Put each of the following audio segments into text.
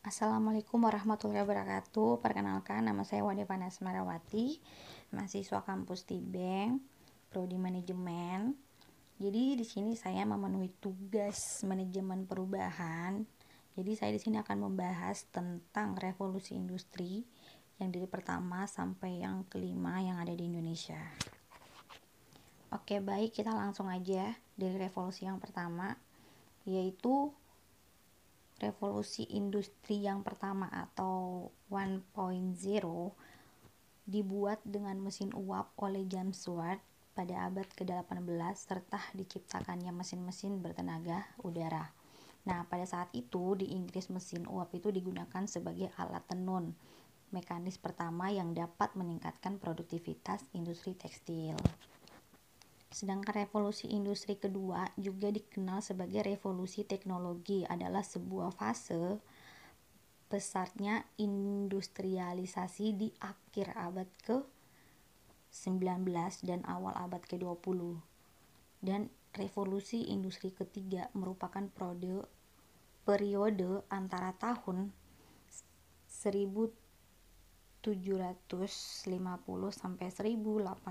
Assalamualaikum warahmatullahi wabarakatuh. Perkenalkan, nama saya Wade Panas Marawati, mahasiswa kampus Tibeng, prodi manajemen. Jadi di sini saya memenuhi tugas manajemen perubahan. Jadi saya di sini akan membahas tentang revolusi industri yang dari pertama sampai yang kelima yang ada di Indonesia. Oke, baik kita langsung aja dari revolusi yang pertama yaitu revolusi industri yang pertama atau 1.0 dibuat dengan mesin uap oleh James Watt pada abad ke-18 serta diciptakannya mesin-mesin bertenaga udara. Nah, pada saat itu di Inggris mesin uap itu digunakan sebagai alat tenun, mekanis pertama yang dapat meningkatkan produktivitas industri tekstil. Sedangkan revolusi industri kedua juga dikenal sebagai revolusi teknologi adalah sebuah fase besarnya industrialisasi di akhir abad ke-19 dan awal abad ke-20. Dan revolusi industri ketiga merupakan periode antara tahun 1000 750 sampai 1850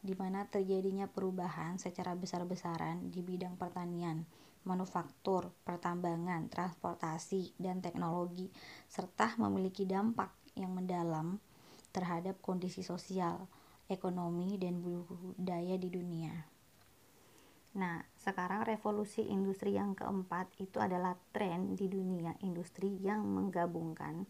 di mana terjadinya perubahan secara besar-besaran di bidang pertanian, manufaktur, pertambangan, transportasi, dan teknologi serta memiliki dampak yang mendalam terhadap kondisi sosial, ekonomi, dan budaya di dunia. Nah, sekarang revolusi industri yang keempat itu adalah tren di dunia industri yang menggabungkan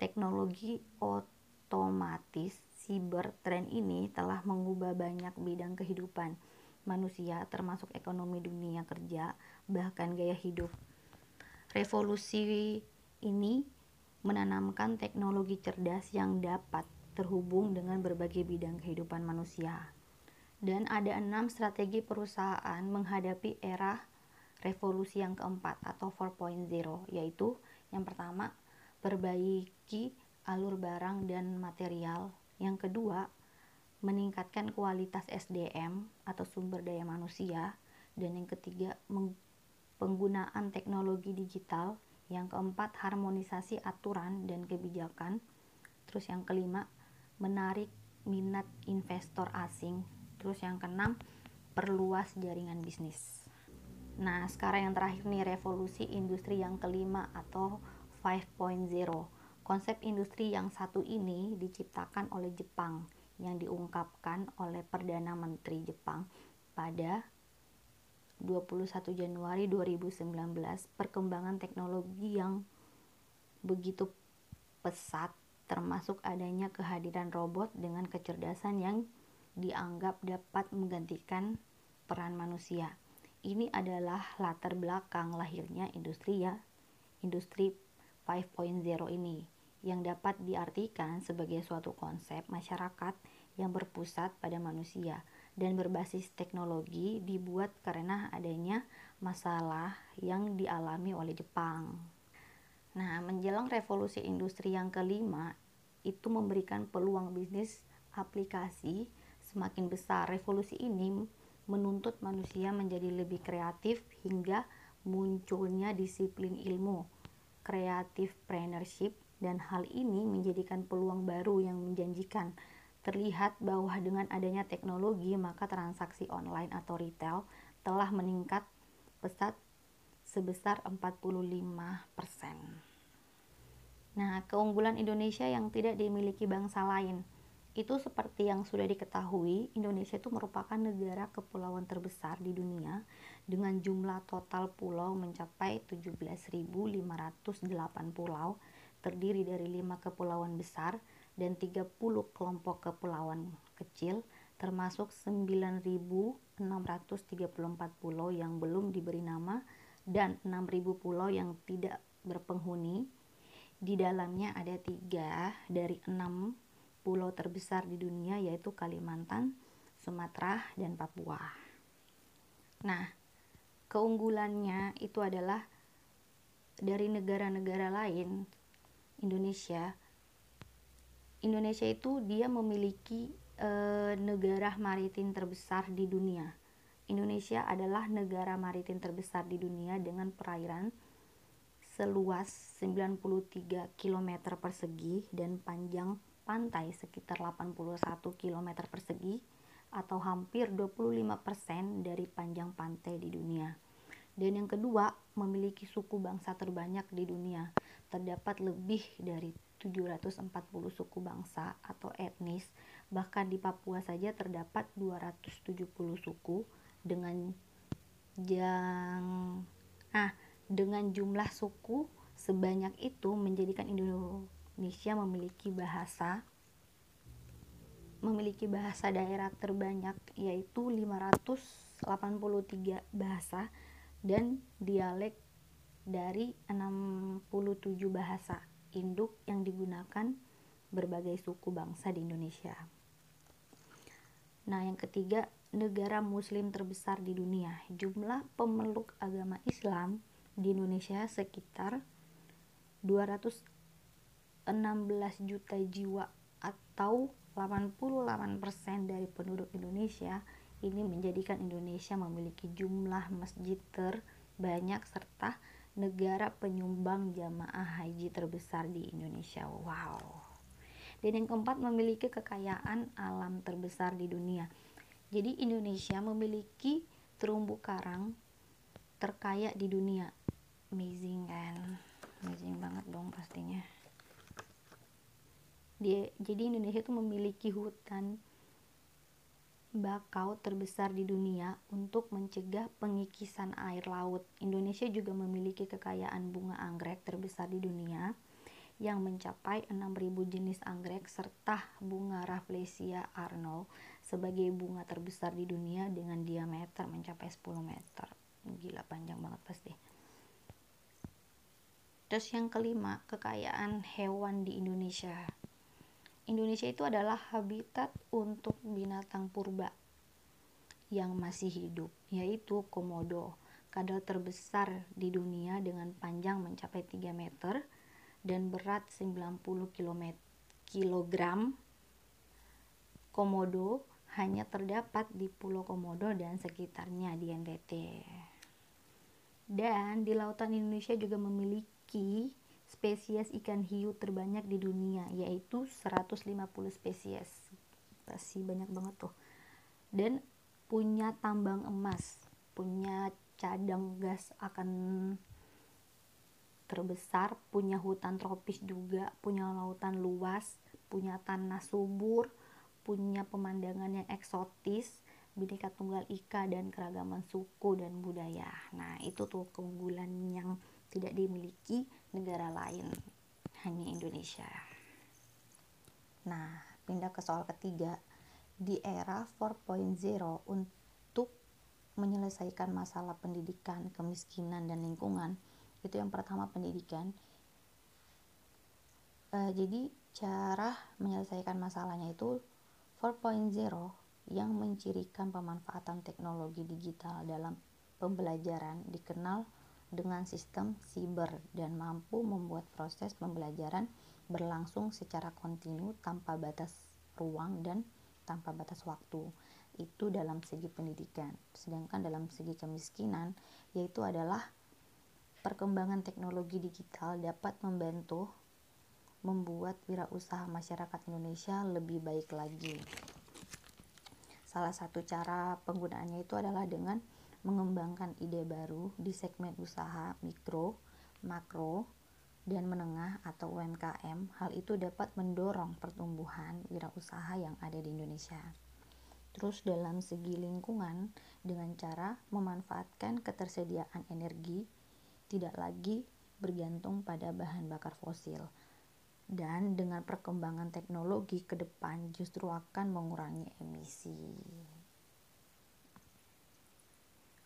Teknologi otomatis siber tren ini telah mengubah banyak bidang kehidupan manusia termasuk ekonomi dunia kerja bahkan gaya hidup. Revolusi ini menanamkan teknologi cerdas yang dapat terhubung dengan berbagai bidang kehidupan manusia. Dan ada enam strategi perusahaan menghadapi era revolusi yang keempat atau 4.0 yaitu yang pertama perbaiki alur barang dan material. Yang kedua, meningkatkan kualitas SDM atau sumber daya manusia. Dan yang ketiga, penggunaan teknologi digital. Yang keempat, harmonisasi aturan dan kebijakan. Terus yang kelima, menarik minat investor asing. Terus yang keenam, perluas jaringan bisnis. Nah, sekarang yang terakhir nih revolusi industri yang kelima atau 5.0. Konsep industri yang satu ini diciptakan oleh Jepang yang diungkapkan oleh Perdana Menteri Jepang pada 21 Januari 2019 perkembangan teknologi yang begitu pesat termasuk adanya kehadiran robot dengan kecerdasan yang dianggap dapat menggantikan peran manusia. Ini adalah latar belakang lahirnya industri ya, industri 5.0 ini yang dapat diartikan sebagai suatu konsep masyarakat yang berpusat pada manusia dan berbasis teknologi dibuat karena adanya masalah yang dialami oleh Jepang. Nah, menjelang revolusi industri yang kelima, itu memberikan peluang bisnis aplikasi semakin besar. Revolusi ini menuntut manusia menjadi lebih kreatif hingga munculnya disiplin ilmu creative partnership dan hal ini menjadikan peluang baru yang menjanjikan. Terlihat bahwa dengan adanya teknologi maka transaksi online atau retail telah meningkat pesat sebesar 45%. Nah, keunggulan Indonesia yang tidak dimiliki bangsa lain itu seperti yang sudah diketahui, Indonesia itu merupakan negara kepulauan terbesar di dunia dengan jumlah total pulau mencapai 17.508 pulau, terdiri dari 5 kepulauan besar dan 30 kelompok kepulauan kecil, termasuk 9.634 pulau yang belum diberi nama dan 6.000 pulau yang tidak berpenghuni. Di dalamnya ada tiga dari enam pulau terbesar di dunia yaitu Kalimantan, Sumatera, dan Papua. Nah, keunggulannya itu adalah dari negara-negara lain Indonesia Indonesia itu dia memiliki e, negara maritim terbesar di dunia. Indonesia adalah negara maritim terbesar di dunia dengan perairan seluas 93 km persegi dan panjang pantai sekitar 81 km persegi atau hampir 25% dari panjang pantai di dunia. Dan yang kedua, memiliki suku bangsa terbanyak di dunia. Terdapat lebih dari 740 suku bangsa atau etnis, bahkan di Papua saja terdapat 270 suku dengan yang ah dengan jumlah suku sebanyak itu menjadikan Indonesia memiliki bahasa memiliki bahasa daerah terbanyak yaitu 583 bahasa dan dialek dari 67 bahasa induk yang digunakan berbagai suku bangsa di Indonesia. Nah, yang ketiga, negara muslim terbesar di dunia. Jumlah pemeluk agama Islam di Indonesia sekitar 216 juta jiwa atau 88% dari penduduk Indonesia ini menjadikan Indonesia memiliki jumlah masjid terbanyak serta negara penyumbang jamaah haji terbesar di Indonesia. Wow. Dan yang keempat memiliki kekayaan alam terbesar di dunia. Jadi Indonesia memiliki terumbu karang terkaya di dunia. Amazing kan? Amazing banget dong pastinya dia jadi Indonesia itu memiliki hutan bakau terbesar di dunia untuk mencegah pengikisan air laut. Indonesia juga memiliki kekayaan bunga anggrek terbesar di dunia yang mencapai 6.000 jenis anggrek serta bunga Rafflesia arnold sebagai bunga terbesar di dunia dengan diameter mencapai 10 meter. Gila panjang banget pasti. Terus yang kelima, kekayaan hewan di Indonesia. Indonesia itu adalah habitat untuk binatang purba yang masih hidup, yaitu komodo, kadal terbesar di dunia dengan panjang mencapai 3 meter dan berat 90 km. kilogram. Komodo hanya terdapat di Pulau Komodo dan sekitarnya di NTT. Dan di lautan Indonesia juga memiliki spesies ikan hiu terbanyak di dunia yaitu 150 spesies. Masih banyak banget tuh. Dan punya tambang emas punya cadang gas akan terbesar punya hutan tropis juga punya lautan luas punya tanah subur punya pemandangan yang eksotis bineka tunggal ika dan keragaman suku dan budaya. Nah itu tuh keunggulan yang tidak dimiliki negara lain hanya Indonesia. Nah pindah ke soal ketiga di era 4.0 untuk menyelesaikan masalah pendidikan, kemiskinan, dan lingkungan itu yang pertama pendidikan. Uh, jadi cara menyelesaikan masalahnya itu 4.0 yang mencirikan pemanfaatan teknologi digital dalam pembelajaran dikenal dengan sistem siber dan mampu membuat proses pembelajaran berlangsung secara kontinu tanpa batas ruang dan tanpa batas waktu. Itu dalam segi pendidikan. Sedangkan dalam segi kemiskinan yaitu adalah perkembangan teknologi digital dapat membantu membuat wirausaha masyarakat Indonesia lebih baik lagi. Salah satu cara penggunaannya itu adalah dengan mengembangkan ide baru di segmen usaha mikro, makro, dan menengah atau UMKM, hal itu dapat mendorong pertumbuhan wirausaha yang ada di Indonesia. Terus dalam segi lingkungan dengan cara memanfaatkan ketersediaan energi tidak lagi bergantung pada bahan bakar fosil. Dan dengan perkembangan teknologi ke depan justru akan mengurangi emisi.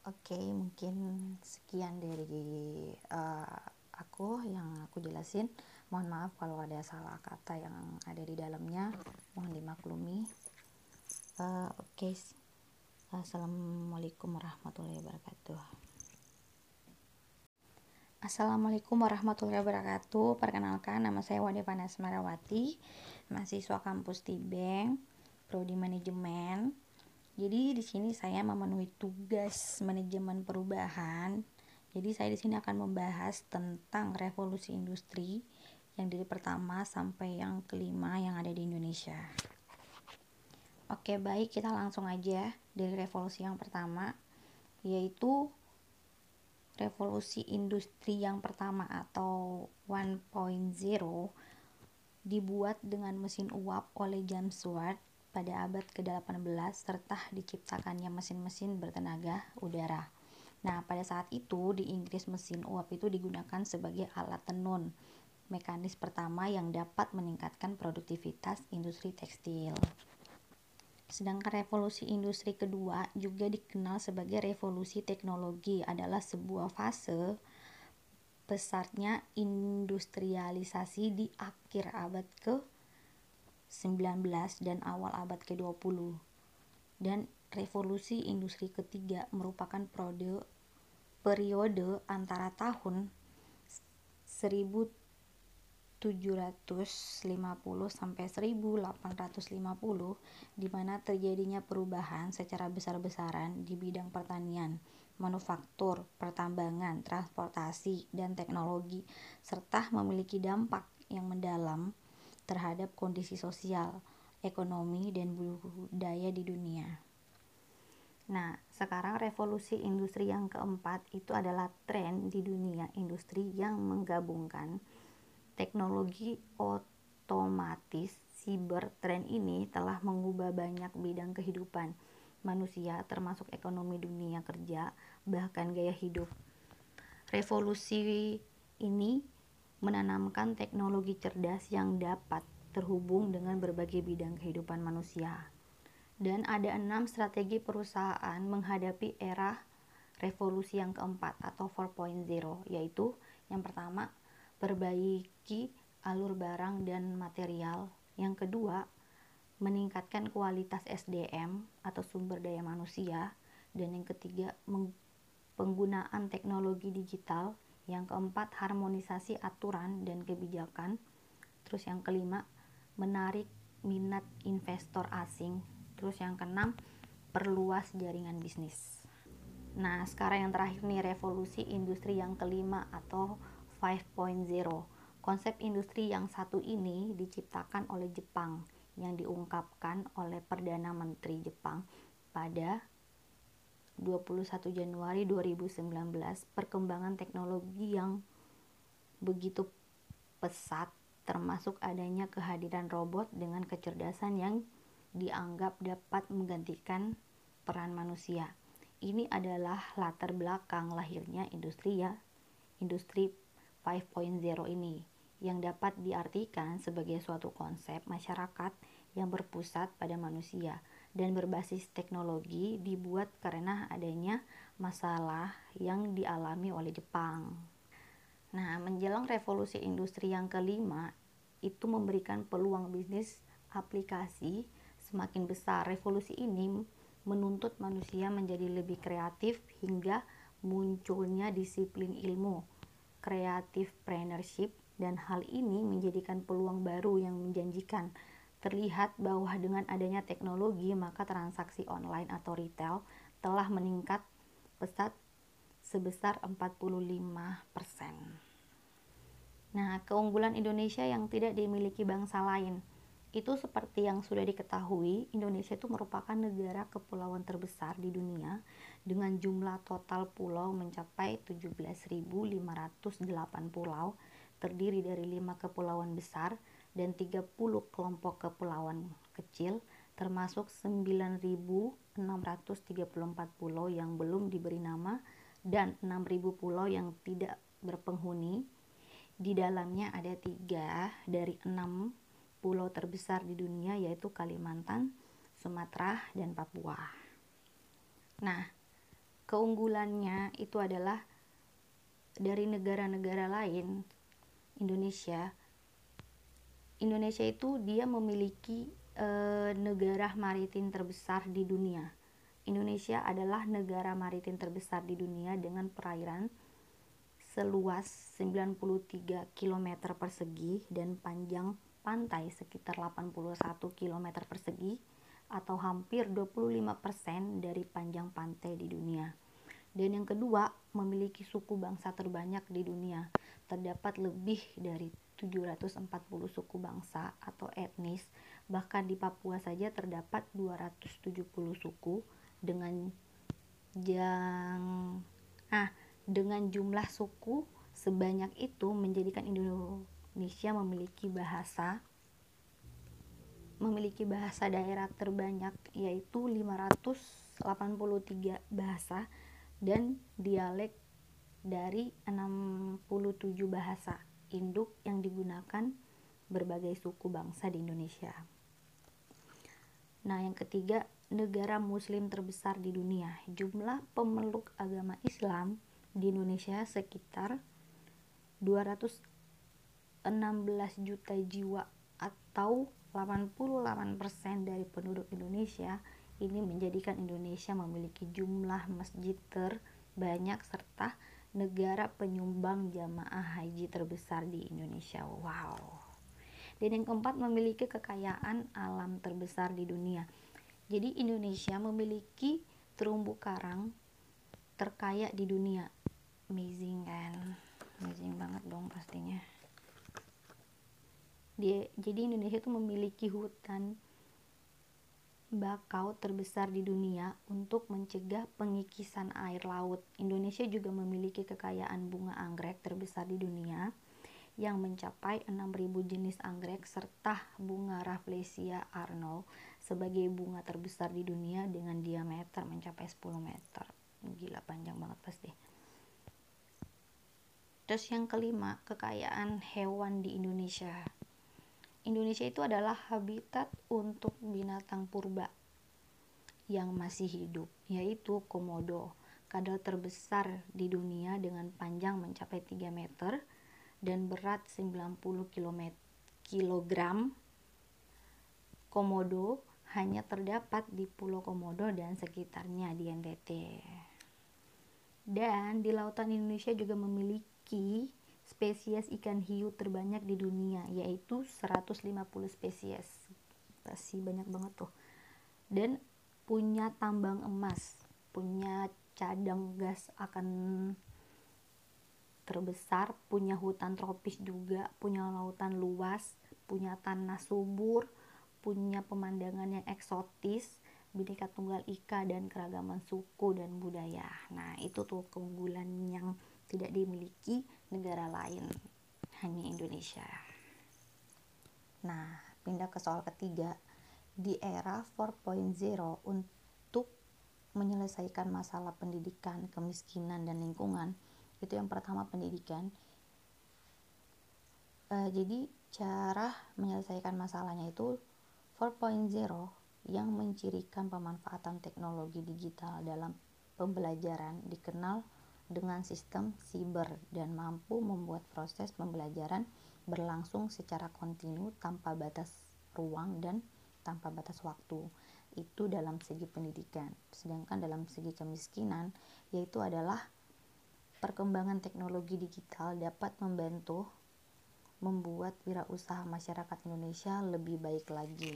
Oke, okay, mungkin sekian dari uh, aku yang aku jelasin. Mohon maaf kalau ada salah kata yang ada di dalamnya. Mohon dimaklumi. Uh, Oke, okay. assalamualaikum warahmatullahi wabarakatuh. Assalamualaikum warahmatullahi wabarakatuh. Perkenalkan, nama saya Wade Panas Marawati, mahasiswa kampus Tibeng, prodi manajemen jadi di sini saya memenuhi tugas manajemen perubahan. Jadi saya di sini akan membahas tentang revolusi industri yang dari pertama sampai yang kelima yang ada di Indonesia. Oke, baik. Kita langsung aja dari revolusi yang pertama yaitu revolusi industri yang pertama atau 1.0 dibuat dengan mesin uap oleh James Watt pada abad ke-18 serta diciptakannya mesin-mesin bertenaga udara. Nah, pada saat itu di Inggris mesin uap itu digunakan sebagai alat tenun, mekanis pertama yang dapat meningkatkan produktivitas industri tekstil. Sedangkan revolusi industri kedua juga dikenal sebagai revolusi teknologi adalah sebuah fase besarnya industrialisasi di akhir abad ke-19 dan awal abad ke-20. Dan revolusi industri ketiga merupakan periode periode antara tahun 1750 sampai 1850 di mana terjadinya perubahan secara besar-besaran di bidang pertanian, manufaktur, pertambangan, transportasi, dan teknologi serta memiliki dampak yang mendalam terhadap kondisi sosial, ekonomi, dan budaya di dunia. Nah, sekarang revolusi industri yang keempat itu adalah tren di dunia industri yang menggabungkan teknologi otomatis siber. Tren ini telah mengubah banyak bidang kehidupan manusia termasuk ekonomi dunia kerja, bahkan gaya hidup. Revolusi ini menanamkan teknologi cerdas yang dapat terhubung dengan berbagai bidang kehidupan manusia. Dan ada enam strategi perusahaan menghadapi era revolusi yang keempat atau 4.0 yaitu yang pertama perbaiki alur barang dan material. Yang kedua meningkatkan kualitas SDM atau sumber daya manusia. Dan yang ketiga penggunaan teknologi digital yang keempat harmonisasi aturan dan kebijakan terus yang kelima menarik minat investor asing Terus yang keenam, perluas jaringan bisnis. Nah, sekarang yang terakhir nih revolusi industri yang kelima atau 5.0. Konsep industri yang satu ini diciptakan oleh Jepang yang diungkapkan oleh Perdana Menteri Jepang pada 21 Januari 2019 perkembangan teknologi yang begitu pesat termasuk adanya kehadiran robot dengan kecerdasan yang dianggap dapat menggantikan peran manusia. Ini adalah latar belakang lahirnya industri ya, industri 5.0 ini yang dapat diartikan sebagai suatu konsep masyarakat yang berpusat pada manusia dan berbasis teknologi dibuat karena adanya masalah yang dialami oleh Jepang. Nah, menjelang revolusi industri yang kelima, itu memberikan peluang bisnis aplikasi semakin besar. Revolusi ini menuntut manusia menjadi lebih kreatif hingga munculnya disiplin ilmu, kreatif partnership, dan hal ini menjadikan peluang baru yang menjanjikan. Terlihat bahwa dengan adanya teknologi, maka transaksi online atau retail telah meningkat pesat sebesar 45%. Nah, keunggulan Indonesia yang tidak dimiliki bangsa lain – itu seperti yang sudah diketahui, Indonesia itu merupakan negara kepulauan terbesar di dunia dengan jumlah total pulau mencapai 17.508 pulau, terdiri dari 5 kepulauan besar dan 30 kelompok kepulauan kecil, termasuk 9.634 pulau yang belum diberi nama dan 6.000 pulau yang tidak berpenghuni. Di dalamnya ada tiga dari enam pulau terbesar di dunia yaitu Kalimantan, Sumatera, dan Papua. Nah, keunggulannya itu adalah dari negara-negara lain Indonesia Indonesia itu dia memiliki e, negara maritim terbesar di dunia. Indonesia adalah negara maritim terbesar di dunia dengan perairan seluas 93 km persegi dan panjang pantai sekitar 81 km persegi atau hampir 25% dari panjang pantai di dunia. Dan yang kedua, memiliki suku bangsa terbanyak di dunia. Terdapat lebih dari 740 suku bangsa atau etnis. Bahkan di Papua saja terdapat 270 suku dengan yang ah dengan jumlah suku sebanyak itu menjadikan Indonesia memiliki bahasa memiliki bahasa daerah terbanyak yaitu 583 bahasa dan dialek dari 67 bahasa induk yang digunakan berbagai suku bangsa di Indonesia. Nah, yang ketiga, negara muslim terbesar di dunia. Jumlah pemeluk agama Islam di Indonesia sekitar 216 juta jiwa atau 88% dari penduduk Indonesia ini menjadikan Indonesia memiliki jumlah masjid terbanyak serta negara penyumbang jamaah haji terbesar di Indonesia. Wow. Dan yang keempat memiliki kekayaan alam terbesar di dunia. Jadi Indonesia memiliki terumbu karang terkaya di dunia. Amazing kan? Amazing banget dong pastinya. Dia, jadi Indonesia itu memiliki hutan bakau terbesar di dunia untuk mencegah pengikisan air laut. Indonesia juga memiliki kekayaan bunga anggrek terbesar di dunia yang mencapai 6.000 jenis anggrek serta bunga Rafflesia arnold sebagai bunga terbesar di dunia dengan diameter mencapai 10 meter. Gila panjang banget pasti. Terus yang kelima, kekayaan hewan di Indonesia. Indonesia itu adalah habitat untuk binatang purba yang masih hidup, yaitu komodo, kadal terbesar di dunia dengan panjang mencapai 3 meter dan berat 90 km. kilogram. Komodo hanya terdapat di Pulau Komodo dan sekitarnya di NTT. Dan di lautan Indonesia juga memiliki spesies ikan hiu terbanyak di dunia yaitu 150 spesies. Masih banyak banget tuh. Dan punya tambang emas punya cadang gas akan terbesar punya hutan tropis juga punya lautan luas punya tanah subur punya pemandangan yang eksotis bineka tunggal ika dan keragaman suku dan budaya. Nah itu tuh keunggulan yang tidak dimiliki negara lain hanya Indonesia. Nah pindah ke soal ketiga. Di era 4.0 untuk menyelesaikan masalah pendidikan, kemiskinan, dan lingkungan itu yang pertama pendidikan. Uh, jadi cara menyelesaikan masalahnya itu 4.0 yang mencirikan pemanfaatan teknologi digital dalam pembelajaran dikenal dengan sistem siber dan mampu membuat proses pembelajaran berlangsung secara kontinu tanpa batas ruang dan tanpa batas waktu. Itu dalam segi pendidikan. Sedangkan dalam segi kemiskinan yaitu adalah perkembangan teknologi digital dapat membantu membuat wirausaha masyarakat Indonesia lebih baik lagi.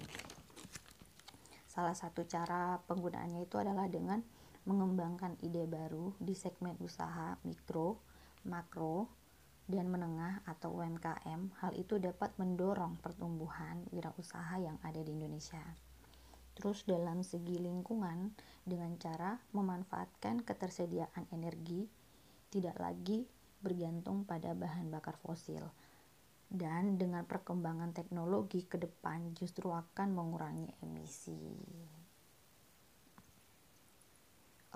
Salah satu cara penggunaannya itu adalah dengan mengembangkan ide baru di segmen usaha mikro, makro, dan menengah atau UMKM. Hal itu dapat mendorong pertumbuhan wirausaha yang ada di Indonesia. Terus dalam segi lingkungan dengan cara memanfaatkan ketersediaan energi tidak lagi bergantung pada bahan bakar fosil. Dan dengan perkembangan teknologi ke depan justru akan mengurangi emisi.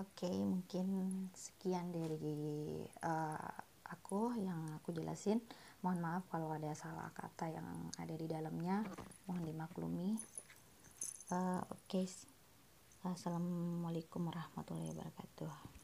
Oke, okay, mungkin sekian dari uh, aku yang aku jelasin. Mohon maaf kalau ada salah kata yang ada di dalamnya. Mohon dimaklumi. Uh, Oke, okay. assalamualaikum warahmatullahi wabarakatuh.